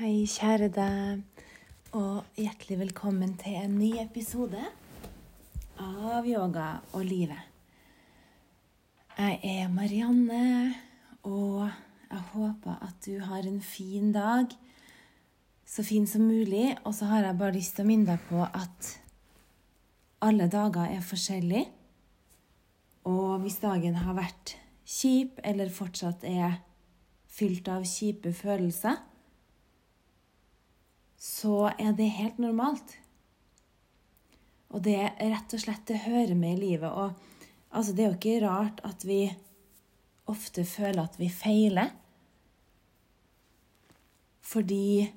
Hei, kjære deg, og hjertelig velkommen til en ny episode av Yoga og livet. Jeg er Marianne, og jeg håper at du har en fin dag. Så fin som mulig. Og så har jeg bare lyst til å minne deg på at alle dager er forskjellige. Og hvis dagen har vært kjip, eller fortsatt er fylt av kjipe følelser, så er det helt normalt. Og det er rett og slett det hører med i livet. Og altså, det er jo ikke rart at vi ofte føler at vi feiler. Fordi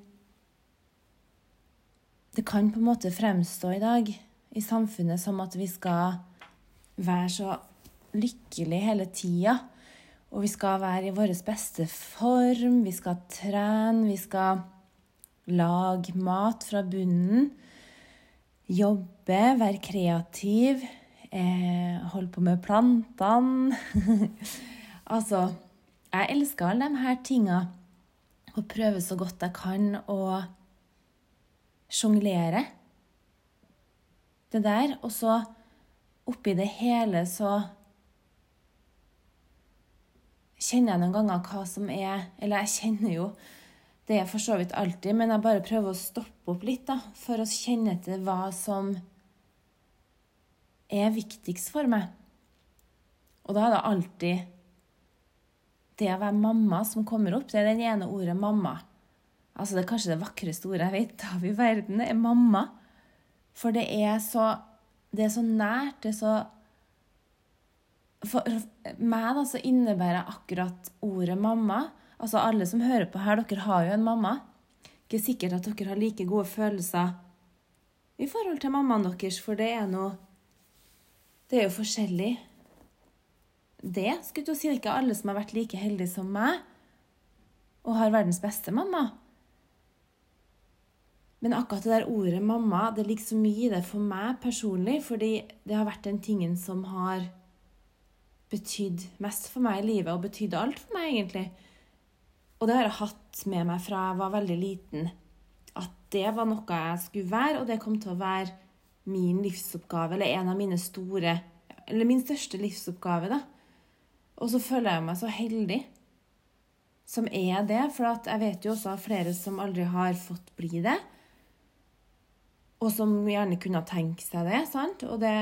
det kan på en måte fremstå i dag i samfunnet som at vi skal være så lykkelige hele tida. Og vi skal være i vår beste form, vi skal trene, vi skal lage mat fra bunnen. Jobbe, vær kreativ, eh, holde på med plantene. altså, jeg elsker alle de her tinga og prøver så godt jeg kan å sjonglere det der. Og så oppi det hele så kjenner jeg noen ganger hva som er Eller jeg kjenner jo det er for så vidt alltid, men jeg bare prøver å stoppe opp litt da, for å kjenne til hva som er viktigst for meg. Og da er det alltid det å være mamma som kommer opp. Det er den ene ordet 'mamma'. Altså Det er kanskje det vakreste ordet jeg vet av i verden. Er mamma. For det er så Det er så nært. Det er så For meg da så innebærer akkurat ordet 'mamma' Altså Alle som hører på her, dere har jo en mamma. Ikke sikkert at dere har like gode følelser i forhold til mammaen deres, for det er noe Det er jo forskjellig. Det skulle du si, det er ikke alle som har vært like heldige som meg og har verdens beste mamma. Men akkurat det der ordet 'mamma' det ligger så mye i det for meg personlig, fordi det har vært den tingen som har betydd mest for meg i livet, og betydde alt for meg, egentlig. Og det har jeg hatt med meg fra jeg var veldig liten. At det var noe jeg skulle være, og det kom til å være min livsoppgave, eller en av mine store Eller min største livsoppgave, da. Og så føler jeg meg så heldig som er det, for jeg vet jo også av flere som aldri har fått bli det. Og som gjerne kunne tenke seg det. sant? Det,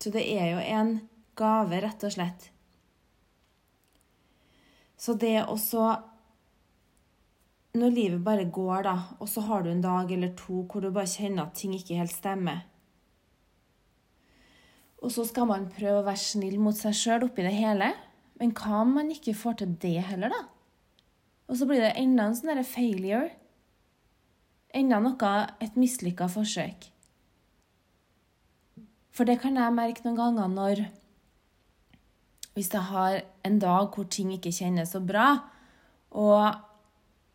så det er jo en gave, rett og slett. Så det å så når livet bare går, da, og så har du en dag eller to hvor du bare kjenner at ting ikke helt stemmer Og så skal man prøve å være snill mot seg sjøl oppi det hele. Men hva om man ikke får til det heller, da? Og så blir det enda en sånn derre failure. Enda noe et mislykka forsøk. For det kan jeg merke noen ganger når Hvis jeg har en dag hvor ting ikke kjennes så bra, og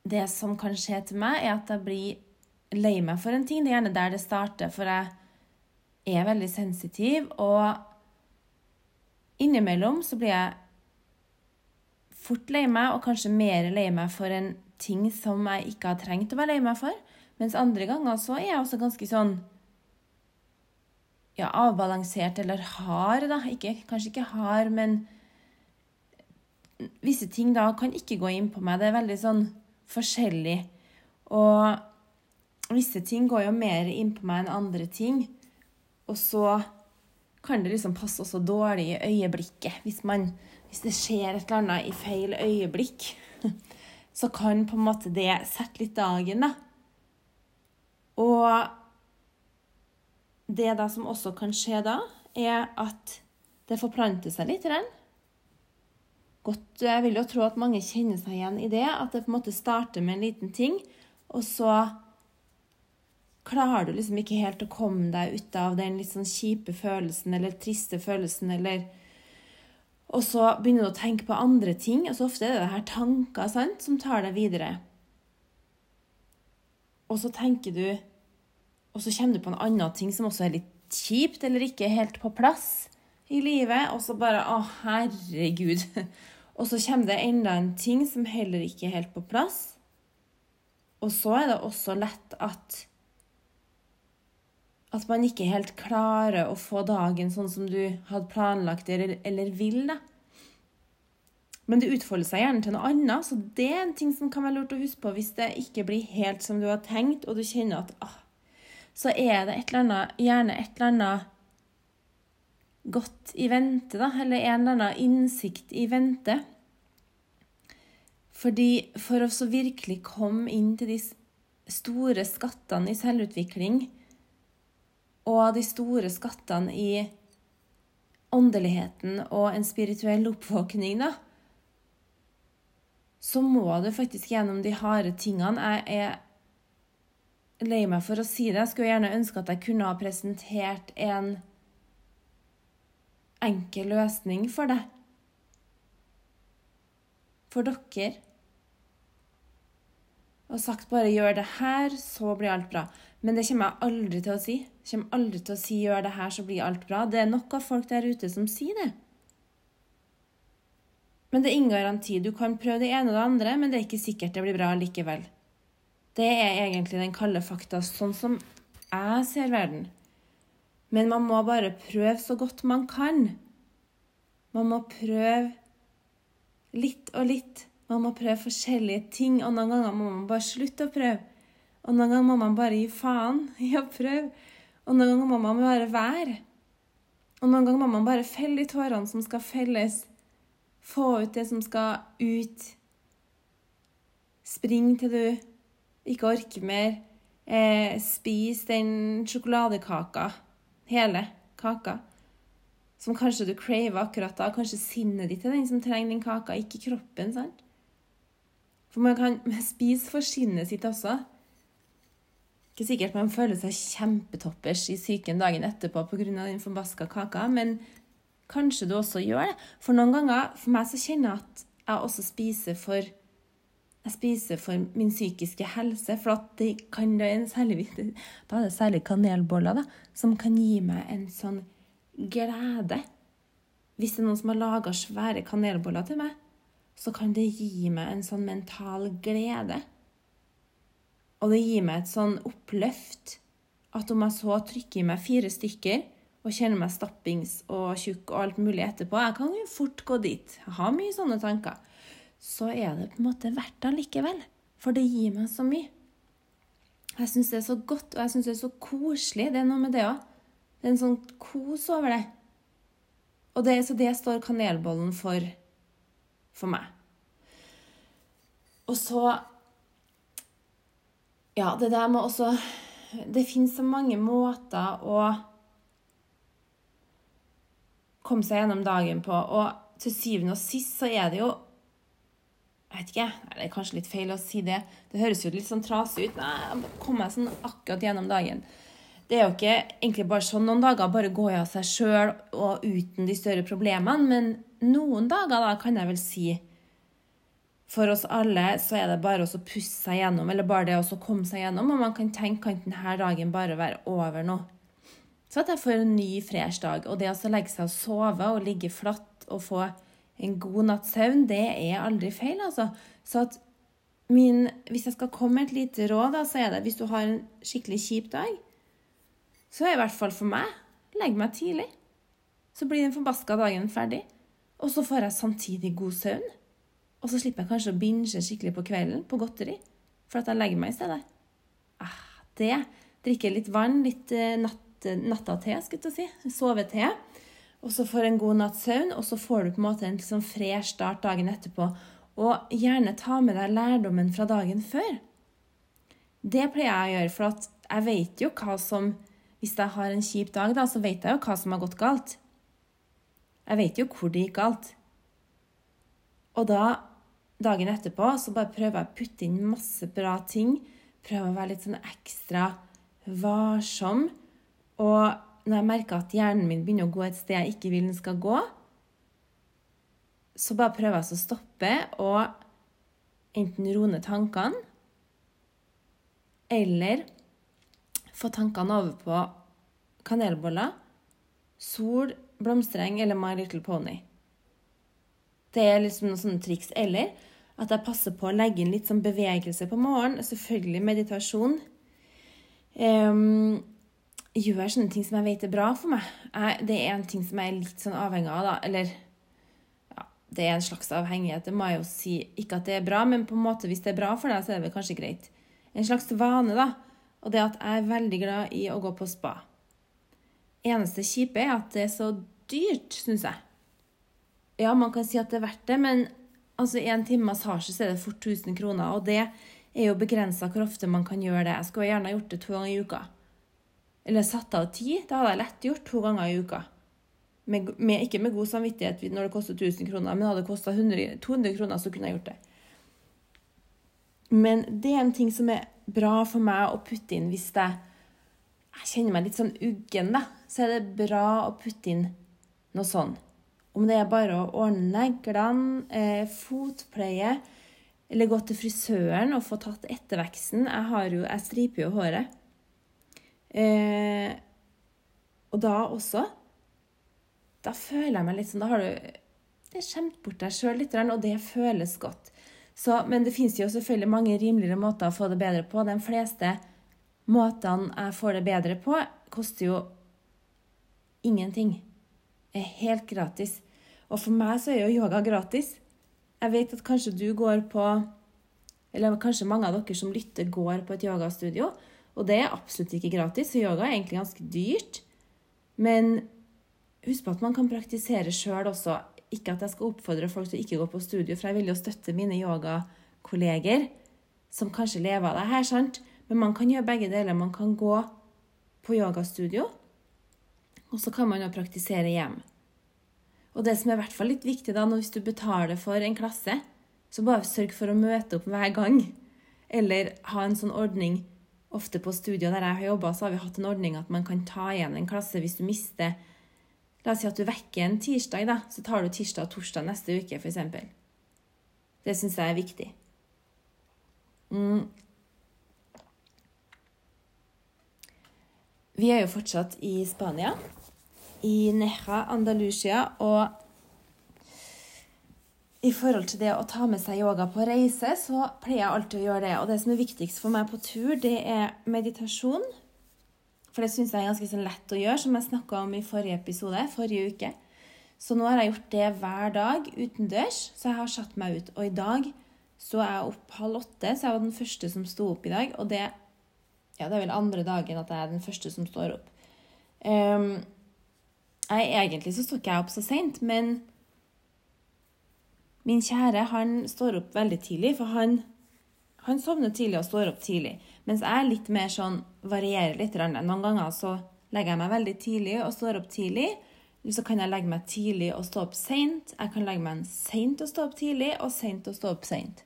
det som kan skje til meg, er at jeg blir lei meg for en ting. Det er gjerne der det starter, for jeg er veldig sensitiv. Og innimellom så blir jeg fort lei meg, og kanskje mer lei meg for en ting som jeg ikke har trengt å være lei meg for. Mens andre ganger så er jeg også ganske sånn ja, avbalansert eller hard, da. Ikke, kanskje ikke hard, men visse ting da kan ikke gå inn på meg. Det er veldig sånn forskjellig. Og visse ting går jo mer inn på meg enn andre ting. Og så kan det liksom passe også dårlig i øyeblikket. Hvis, man, hvis det skjer et eller annet i feil øyeblikk, så kan på en måte det sette litt dagen, da. Og det da som også kan skje da, er at det forplanter seg litt. Rent godt Jeg vil jo tro at mange kjenner seg igjen i det. At det på en måte starter med en liten ting, og så klarer du liksom ikke helt å komme deg ut av den litt sånn kjipe følelsen eller triste følelsen eller Og så begynner du å tenke på andre ting, og så ofte er det her tanker sant, som tar deg videre. Og så tenker du Og så kommer du på en annen ting som også er litt kjipt eller ikke helt på plass i livet, og så bare Å, herregud. Og så kommer det enda en ting som heller ikke er helt på plass. Og så er det også lett at at man ikke helt klarer å få dagen sånn som du hadde planlagt eller, eller vil. da. Men det utfolder seg gjerne til noe annet, så det er en ting som kan være lurt å huske på hvis det ikke blir helt som du har tenkt, og du kjenner at ah, Så er det et eller annet, gjerne et eller annet godt i vente, da, eller en eller annen innsikt i vente. Fordi for å så virkelig komme inn til de store skattene i selvutvikling, og de store skattene i åndeligheten og en spirituell oppvåkning, da, så må du faktisk gjennom de harde tingene. Jeg er lei meg for å si det. Jeg skulle gjerne ønske at jeg kunne ha presentert en enkel løsning for deg. For dere. Og sagt bare 'gjør det her, så blir alt bra'. Men det kommer jeg aldri til å si. Jeg kommer aldri til å si 'gjør det her, så blir alt bra'. Det er nok av folk der ute som sier det. Men det er ingen garanti. Du kan prøve det ene og det andre, men det er ikke sikkert det blir bra likevel. Det er egentlig den kalde fakta, sånn som jeg ser verden. Men man må bare prøve så godt man kan. Man må prøve litt og litt. Man må prøve forskjellige ting, og noen ganger må man bare slutte å prøve. Og noen ganger må man bare gi faen i å prøve. Og noen ganger må man bare være. Og noen ganger må man bare felle de tårene som skal felles. Få ut det som skal ut. Spring til du ikke orker mer. Eh, spis den sjokoladekaka. Hele kaka. Som kanskje du craver akkurat da. Kanskje sinnet ditt er den som trenger den kaka, ikke kroppen. sant? For man kan spise for sinnet sitt også. Ikke sikkert man føler seg kjempetoppers i psyken dagen etterpå pga. den forbaska kaka, men kanskje du også gjør det. For noen ganger, for meg så kjenner jeg at jeg også spiser for jeg spiser for min psykiske helse, for det kan da en særlig, da er det særlig kanelboller da, som kan gi meg en sånn glede. Hvis det er noen som har laga svære kanelboller til meg, så kan det gi meg en sånn mental glede. Og det gir meg et sånn oppløft at om jeg så trykker i meg fire stykker og kjenner meg stappings og tjukk og alt mulig etterpå Jeg kan jo fort gå dit. Jeg har mye sånne tanker. Så er det på en måte verdt det likevel. For det gir meg så mye. Jeg syns det er så godt, og jeg syns det er så koselig. Det er noe med det òg. Det er en sånn kos over det. Og det, så det står kanelbollen for for meg. Og så ja, det der med også Det finnes så mange måter å komme seg gjennom dagen på, og til syvende og sist så er det jo jeg vet ikke, det er kanskje litt feil å si det. Det høres jo litt sånn trasig ut. Nei, jeg kom meg sånn akkurat gjennom dagen. Det er jo ikke egentlig bare sånn noen dager bare går jeg av seg sjøl og uten de større problemene, men noen dager da kan jeg vel si for oss alle så er det bare å pusse seg gjennom, eller bare det å komme seg gjennom, og man kan tenke kan denne dagen bare være over nå. Så at jeg får en ny, fresh dag. Og det å legge seg og sove og ligge flatt og få en god natts søvn, det er aldri feil, altså. Så at min Hvis jeg skal komme med et lite råd, da, så er det hvis du har en skikkelig kjip dag, så er i hvert fall for meg legg meg tidlig. Så blir den forbaska dagen ferdig. Og så får jeg samtidig god søvn. Og så slipper jeg kanskje å binge skikkelig på kvelden på godteri, for at jeg legger meg i stedet. Ah, det. Drikke litt vann, litt natt, natta-te, skulle jeg si. Sovete. Og så får en god natts søvn, og så får du på en måte en liksom fresh start dagen etterpå. Og gjerne ta med deg lærdommen fra dagen før. Det pleier jeg å gjøre, for jeg vet jo hva som Hvis jeg har en kjip dag, da, så vet jeg jo hva som har gått galt. Jeg vet jo hvor det gikk galt. Og da dagen etterpå så bare prøver jeg å putte inn masse bra ting. Prøver å være litt sånn ekstra varsom. Og når jeg merker at hjernen min begynner å gå et sted jeg ikke vil den skal gå, så bare prøver jeg å stoppe og enten roe ned tankene eller få tankene over på kanelboller, sol, blomstereng eller My Little Pony. Det er liksom noen sånne triks. Eller at jeg passer på å legge inn litt sånn bevegelse på morgenen. Selvfølgelig meditasjon. Um, gjør sånne ting som jeg vet er bra for meg. Jeg, det er en ting som jeg er litt sånn avhengig av, da. Eller ja, det er en slags avhengighet. Det må jeg jo si. Ikke at det er bra, men på en måte hvis det er bra for deg, så er det vel kanskje greit. En slags vane, da. Og det at jeg er veldig glad i å gå på spa. Eneste kjipe er at det er så dyrt, syns jeg. Ja, man kan si at det er verdt det, men altså en time massasje så er det fort 1000 kroner. Og det er jo begrensa hvor ofte man kan gjøre det. Jeg skulle gjerne gjort det to ganger i uka. Eller satt av tid. Det hadde jeg lett gjort to ganger i uka. Med, med, ikke med god samvittighet når det koster 1000 kroner, men hadde det kosta 200 kroner, så kunne jeg gjort det. Men det er en ting som er bra for meg å putte inn hvis jeg, jeg kjenner meg litt sånn uggen, da. Så er det bra å putte inn noe sånn. Om det er bare å ordne neglene, eh, fotpleie, eller gå til frisøren og få tatt etterveksten. Jeg, jo, jeg striper jo håret. Eh, og da også Da føler jeg meg litt sånn Da har du skjemt bort deg sjøl litt, og det føles godt. Så, men det fins jo selvfølgelig mange rimeligere måter å få det bedre på. De fleste måtene jeg får det bedre på, koster jo ingenting. Er helt gratis. Og for meg så er jo yoga gratis. Jeg vet at kanskje du går på Eller kanskje mange av dere som lytter, går på et yogastudio. Og det er absolutt ikke gratis, for yoga er egentlig ganske dyrt. Men husk på at man kan praktisere sjøl også. Ikke at jeg skal oppfordre folk til å ikke gå på studio, for jeg vil jo støtte mine yogakolleger som kanskje lever av det her, sant? Men man kan gjøre begge deler. Man kan gå på yogastudio, og så kan man jo praktisere hjem. Og det som er i hvert fall litt viktig da, hvis du betaler for en klasse, så bare sørg for å møte opp hver gang. Eller ha en sånn ordning. Ofte på studier der jeg har jobba, så har vi hatt en ordning at man kan ta igjen en klasse hvis du mister La oss si at du vekker en tirsdag, da. Så tar du tirsdag og torsdag neste uke, f.eks. Det syns jeg er viktig. Mm. Vi er jo fortsatt i Spania i Neja, Andalusia. Og i forhold til det å ta med seg yoga på reise, så pleier jeg alltid å gjøre det. Og det som er viktigst for meg på tur, det er meditasjon. For det syns jeg er ganske lett å gjøre, som jeg snakka om i forrige episode, forrige uke. Så nå har jeg gjort det hver dag utendørs, så jeg har satt meg ut. Og i dag sto jeg opp halv åtte, så jeg var den første som sto opp i dag. Og det, ja, det er vel andre dagen at jeg er den første som står opp. Um, jeg, egentlig så sto ikke jeg opp så seint, men min kjære han står opp veldig tidlig, for han, han sovner tidlig og står opp tidlig. Mens jeg er litt mer sånn varierer litt. Noen ganger så legger jeg meg veldig tidlig og står opp tidlig. Så kan jeg legge meg tidlig og stå opp seint. Jeg kan legge meg seint og stå opp tidlig, og seint og stå opp seint.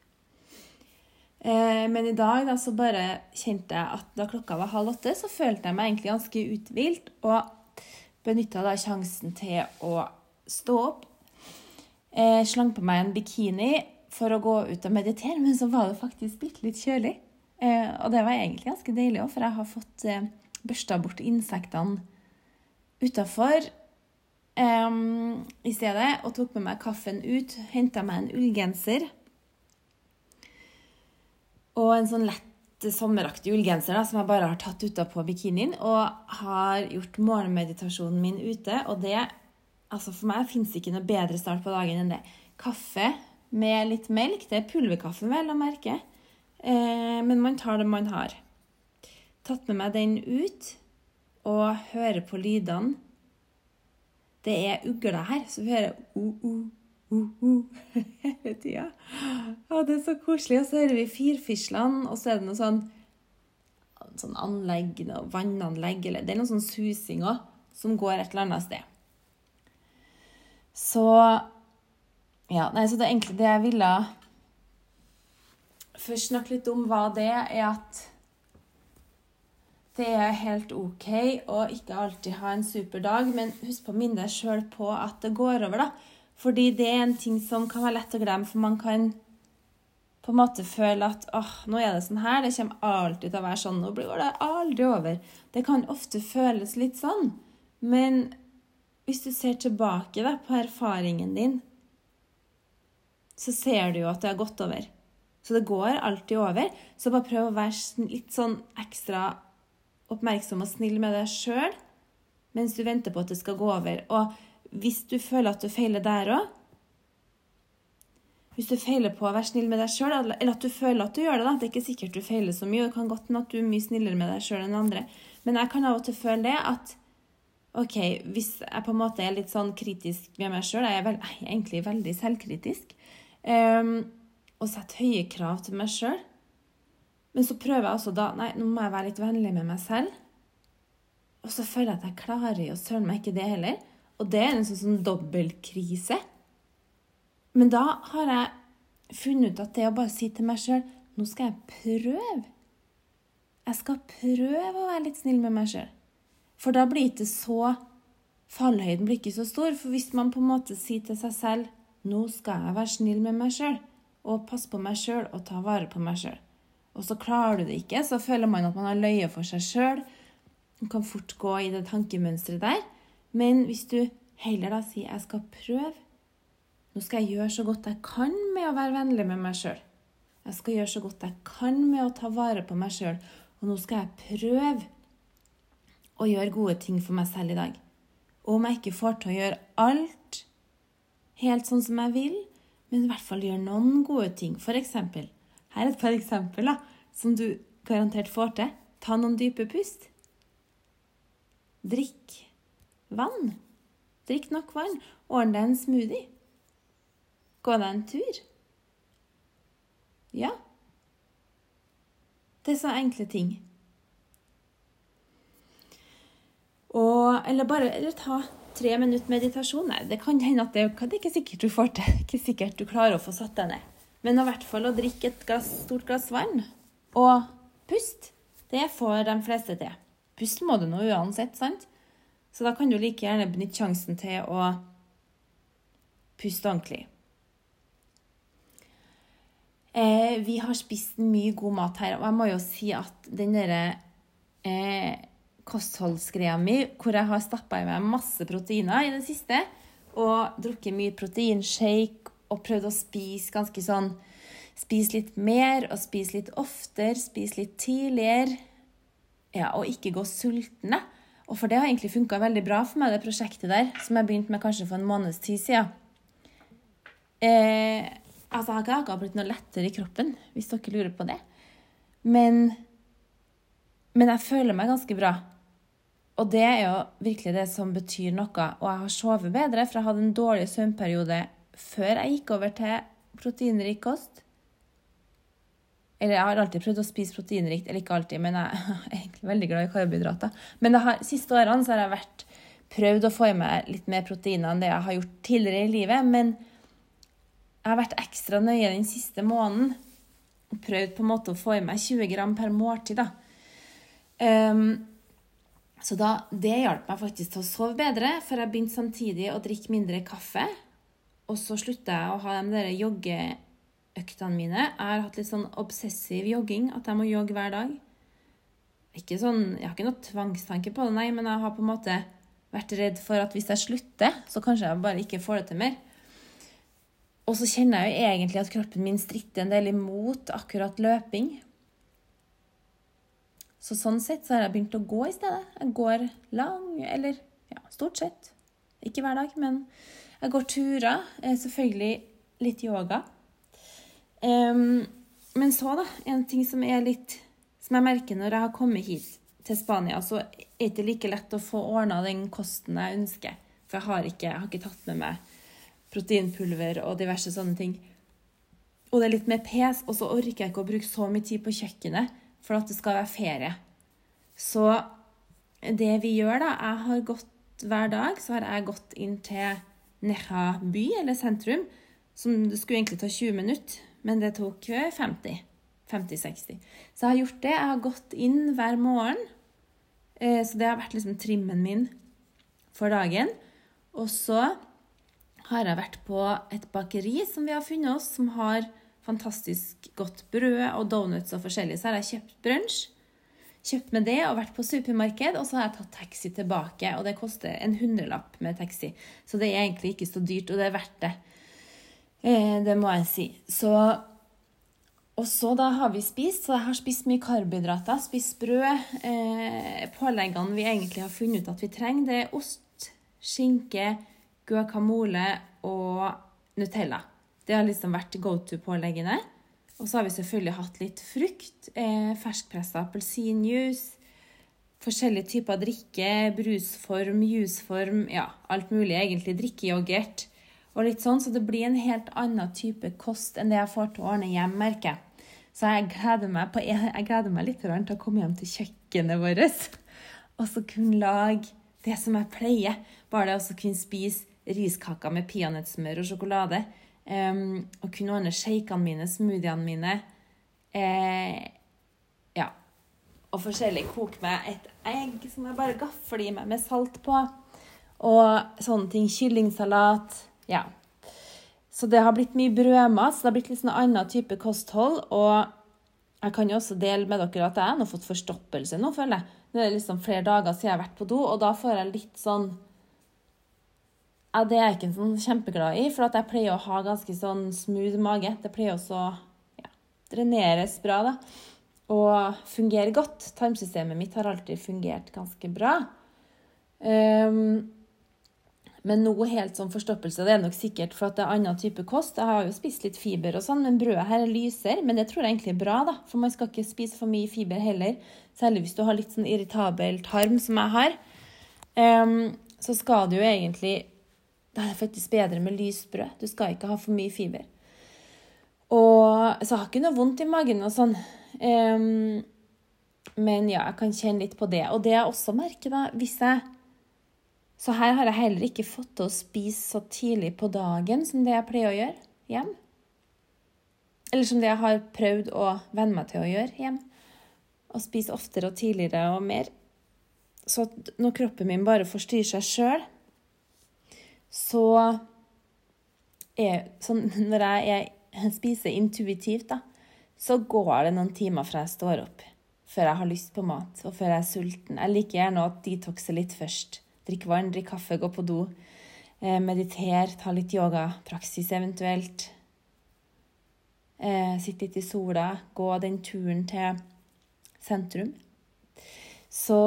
Eh, men i dag da, så bare kjente jeg at da klokka var halv åtte, så følte jeg meg egentlig ganske uthvilt. Og benytta da sjansen til å stå opp. Eh, slang på meg en bikini for å gå ut og meditere, men så var det faktisk bitte litt kjølig. Eh, og det var egentlig ganske deilig òg, for jeg har fått eh, børsta bort insektene utafor eh, i stedet og tok med meg kaffen ut. Henta meg en ullgenser og en sånn lett sommeraktig ullgenser da, som jeg bare har tatt utapå bikinien, og har gjort morgenmeditasjonen min ute. Og det Altså, for meg fins ikke noe bedre start på dagen enn det. Kaffe med litt melk. Det er pulverkaffe, vel å merke. Eh, men man tar det man har. Tatt med meg den ut og hører på lydene. Det er ugler her, så vi hører o-o-o-o hele tida. Ja, det er så koselig. Og så hører vi firfislene, og så er det noe sånn, sånn anlegg, noe vannanlegg, eller det er noe sånn susing òg, som går et eller annet sted. Så Ja, nei, så det egentlig det jeg ville først snakke litt om, hva det er at det er helt OK å ikke alltid ha en super dag, men husk på å minne deg sjøl på at det går over, da. Fordi det er en ting som kan være lett å glemme, for man kan på en måte føle at åh, nå er det sånn her, det kommer alltid til å være sånn, nå blir det aldri over. Det kan ofte føles litt sånn. Men hvis du ser tilbake da, på erfaringen din, så ser du jo at det har gått over. Så det går alltid over. Så bare prøv å være litt sånn ekstra oppmerksom og snill med deg sjøl mens du venter på at det skal gå over. Og hvis du føler at du feiler der òg Hvis du feiler på å være snill med deg sjøl, eller at du føler at du gjør det, da. Det er ikke sikkert du feiler så mye. Det kan godt hende at du er mye snillere med deg sjøl enn andre. Men jeg kan av og til føle det at OK, hvis jeg på en måte er litt sånn kritisk med meg sjøl, jeg er vel, egentlig veldig selvkritisk, um, og setter høye krav til meg sjøl, men så prøver jeg også da Nei, nå må jeg være litt vennlig med meg selv. Og så føler jeg at jeg klarer jo søren meg ikke det heller. Og det er en sånn, sånn dobbeltkrise. Men da har jeg funnet ut at det å bare si til meg sjøl Nå skal jeg prøve. Jeg skal prøve å være litt snill med meg sjøl. For da blir det så Fallhøyden blir ikke så stor. For hvis man på en måte sier til seg selv Nå skal jeg være snill med meg sjøl, og passe på meg sjøl og ta vare på meg sjøl. Og så klarer du det ikke, så føler man at man har løyet for seg sjøl. Man kan fort gå i det tankemønsteret der. Men hvis du heller da sier 'jeg skal prøve', nå skal jeg gjøre så godt jeg kan med å være vennlig med meg sjøl. Jeg skal gjøre så godt jeg kan med å ta vare på meg sjøl. Og nå skal jeg prøve å gjøre gode ting for meg selv i dag. Og om jeg ikke får til å gjøre alt helt sånn som jeg vil, men i hvert fall gjøre noen gode ting. For eksempel, her er et par eksempler som du garantert får til. Ta noen dype pust. Drikk vann. Drikk nok vann. Ordne deg en smoothie. Gå deg en tur. Ja. Det er så enkle ting. Og, eller bare eller ta tre minutter meditasjon. Nei, det kan hende at det, det er ikke sikkert du får til. Ikke sikkert du klarer å få satt deg ned. Men i hvert fall å drikke et glass, stort glass vann og puste, det får de fleste til. Pust må du nå uansett, sant? Så da kan du like gjerne benytte sjansen til å puste ordentlig. Eh, vi har spist mye god mat her, og jeg må jo si at den derre eh, kostholdsgreia mi, hvor jeg har stappa i meg masse proteiner i det siste, og drukket mye proteinshake og prøvd å spise ganske sånn Spise litt mer og spise litt oftere, spise litt tidligere. Ja, og ikke gå sultne. Og for det har egentlig funka veldig bra for meg, det prosjektet der, som jeg begynte med kanskje for en måneds tid siden. Eh, altså, jeg har ikke blitt noe lettere i kroppen, hvis dere lurer på det. Men, men jeg føler meg ganske bra. Og det er jo virkelig det som betyr noe. Og jeg har sovet bedre, for jeg hadde en dårlig søvnperiode før jeg gikk over til proteinrik kost. Eller jeg har alltid prøvd å spise proteinrikt, eller ikke alltid, men jeg er egentlig veldig glad i karbohydrater. Men de siste årene så har jeg vært, prøvd å få i meg litt mer proteiner enn det jeg har gjort tidligere i livet. Men jeg har vært ekstra nøye den siste måneden. og Prøvd på en måte å få i meg 20 gram per måltid. da. Um, så da, det hjalp meg faktisk til å sove bedre, for jeg begynte samtidig å drikke mindre kaffe. Og så slutta jeg å ha de der joggeøktene mine. Jeg har hatt litt sånn obsessiv jogging, at jeg må jogge hver dag. Ikke sånn, Jeg har ikke noe tvangstanke på det, nei, men jeg har på en måte vært redd for at hvis jeg slutter, så kanskje jeg bare ikke får det til mer. Og så kjenner jeg jo egentlig at kroppen min stritter en del imot akkurat løping. Så sånn sett så har jeg begynt å gå i stedet. Jeg går lang, eller ja, stort sett. Ikke hver dag, men jeg går turer. Selvfølgelig litt yoga. Um, men så, da, en ting som er litt Som jeg merker når jeg har kommet hit til Spania, så er det ikke like lett å få ordna den kosten jeg ønsker. For jeg har ikke, jeg har ikke tatt med meg proteinpulver og diverse sånne ting. Og det er litt mer pes, og så orker jeg ikke å bruke så mye tid på kjøkkenet for at det skal være ferie. Så det vi gjør, da Jeg har gått hver dag, så har jeg gått inn til Neha by, eller sentrum, som det skulle egentlig ta 20 minutter men det tok 50. 50-60. Så jeg har gjort det. Jeg har gått inn hver morgen. Eh, så det har vært liksom trimmen min for dagen. Og så har jeg vært på et bakeri som vi har funnet oss, som har fantastisk godt brød og donuts og forskjellig. Så har jeg kjøpt brunsj. Kjøpt med det og vært på supermarked, og så har jeg tatt taxi tilbake. Og det koster en hundrelapp med taxi, så det er egentlig ikke så dyrt, og det er verdt det. Eh, det må jeg si. Så og så da har vi spist, så jeg har spist mye karbohydrater, spist brød. Eh, påleggene vi egentlig har funnet ut at vi trenger, det er ost, skinke, guacamole og Nutella. Det har liksom vært go to-påleggene. Og så har vi selvfølgelig hatt litt frukt, eh, ferskpressa appelsinjuice, forskjellige typer drikke, brusform, jusform, ja, alt mulig egentlig. Drikkeyoghurt og litt sånn. Så det blir en helt annen type kost enn det jeg får til å ordne hjem, merker jeg. Så jeg gleder meg, på, jeg gleder meg litt til å komme hjem til kjøkkenet vårt og så kunne lage det som jeg pleier. Bare det å kunne spise riskaker med peanøttsmør og sjokolade. Um, og kunne ordne shakene mine, smoothiene mine. Eh, ja. Og forskjellig. Koke meg et egg som jeg bare gafler i meg med salt på. Og sånne ting. Kyllingsalat. Ja. Så det har blitt mye brødmat, så det har blitt litt sånn annen type kosthold. Og jeg kan jo også dele med dere at jeg har fått forstoppelse nå, føler jeg. Det er liksom flere dager siden jeg har vært på do, og da får jeg litt sånn ja, Det er jeg ikke sånn kjempeglad i, for jeg pleier å ha ganske sånn smooth mage. Det pleier også å ja, dreneres bra, da. Og fungere godt. Tarmsystemet mitt har alltid fungert ganske bra. Um, men noe helt sånn forstoppelse, det er nok sikkert for at det er annen type kost. Jeg har jo spist litt fiber og sånn, men brødet her lyser. Men det tror jeg egentlig er bra, da. For man skal ikke spise for mye fiber heller. Særlig hvis du har litt sånn irritabel tarm, som jeg har. Um, så skal du jo egentlig Det er faktisk bedre med lysbrød. Du skal ikke ha for mye fiber. Og Så jeg har ikke noe vondt i magen og sånn. Um, men ja, jeg kan kjenne litt på det. Og det jeg også merker, da, hvis jeg så her har jeg heller ikke fått til å spise så tidlig på dagen som det jeg pleier å gjøre hjem. Eller som det jeg har prøvd å venne meg til å gjøre hjem. Å spise oftere og tidligere og mer. Så når kroppen min bare forstyrrer seg sjøl, så er sånn Når jeg, jeg spiser intuitivt, da, så går det noen timer fra jeg står opp, før jeg har lyst på mat, og før jeg er sulten. Jeg liker gjerne å detoxe litt først. Drikke vann, drikke kaffe, gå på do. Eh, mediter, ta litt yoga, praksis eventuelt. Eh, Sitte litt i sola, gå den turen til sentrum. Så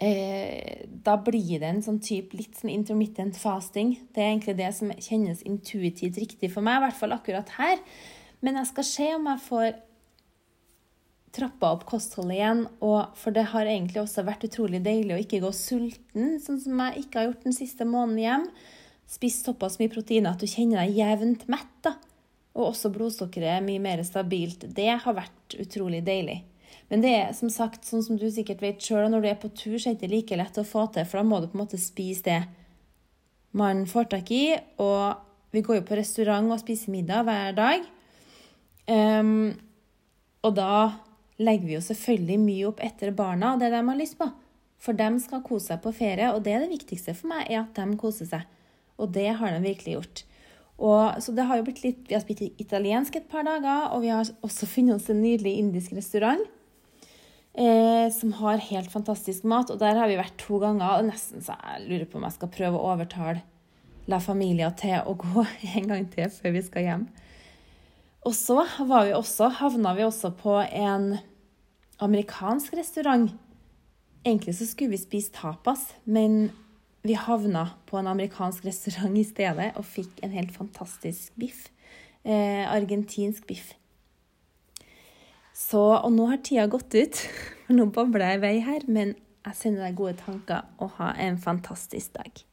eh, da blir det en sånn type litt sånn intermittent fasting. Det er egentlig det som kjennes intuitivt riktig for meg, i hvert fall akkurat her. Men jeg skal se om jeg får trappa opp kostholdet igjen. Og for det har egentlig også vært utrolig deilig å ikke gå sulten, sånn som jeg ikke har gjort den siste måneden hjem. Spist såpass mye proteiner at du kjenner deg jevnt mett. da. Og også blodsukkeret er mye mer stabilt. Det har vært utrolig deilig. Men det er som sagt, sånn som du sikkert vet sjøl, når du er på tur, så er det ikke like lett å få til, for da må du på en måte spise det man får tak i. Og vi går jo på restaurant og spiser middag hver dag. Um, og da legger vi jo selvfølgelig mye opp etter barna og det de har lyst på. For de skal kose seg på ferie, og det er det viktigste for meg, er at de koser seg. Og det har de virkelig gjort. Og, så det har jo blitt litt, Vi har spist italiensk et par dager, og vi har også funnet oss en nydelig indisk restaurant eh, som har helt fantastisk mat. Og der har vi vært to ganger, og nesten så jeg lurer på om jeg skal prøve å overtale La Familia til å gå en gang til før vi skal hjem. Og så var vi også, havna vi også på en amerikansk restaurant. Egentlig så skulle vi spise tapas, men vi havna på en amerikansk restaurant i stedet og fikk en helt fantastisk biff. Eh, argentinsk biff. Så, og nå har tida gått ut, for nå babler jeg i vei her, men jeg sender deg gode tanker og ha en fantastisk dag.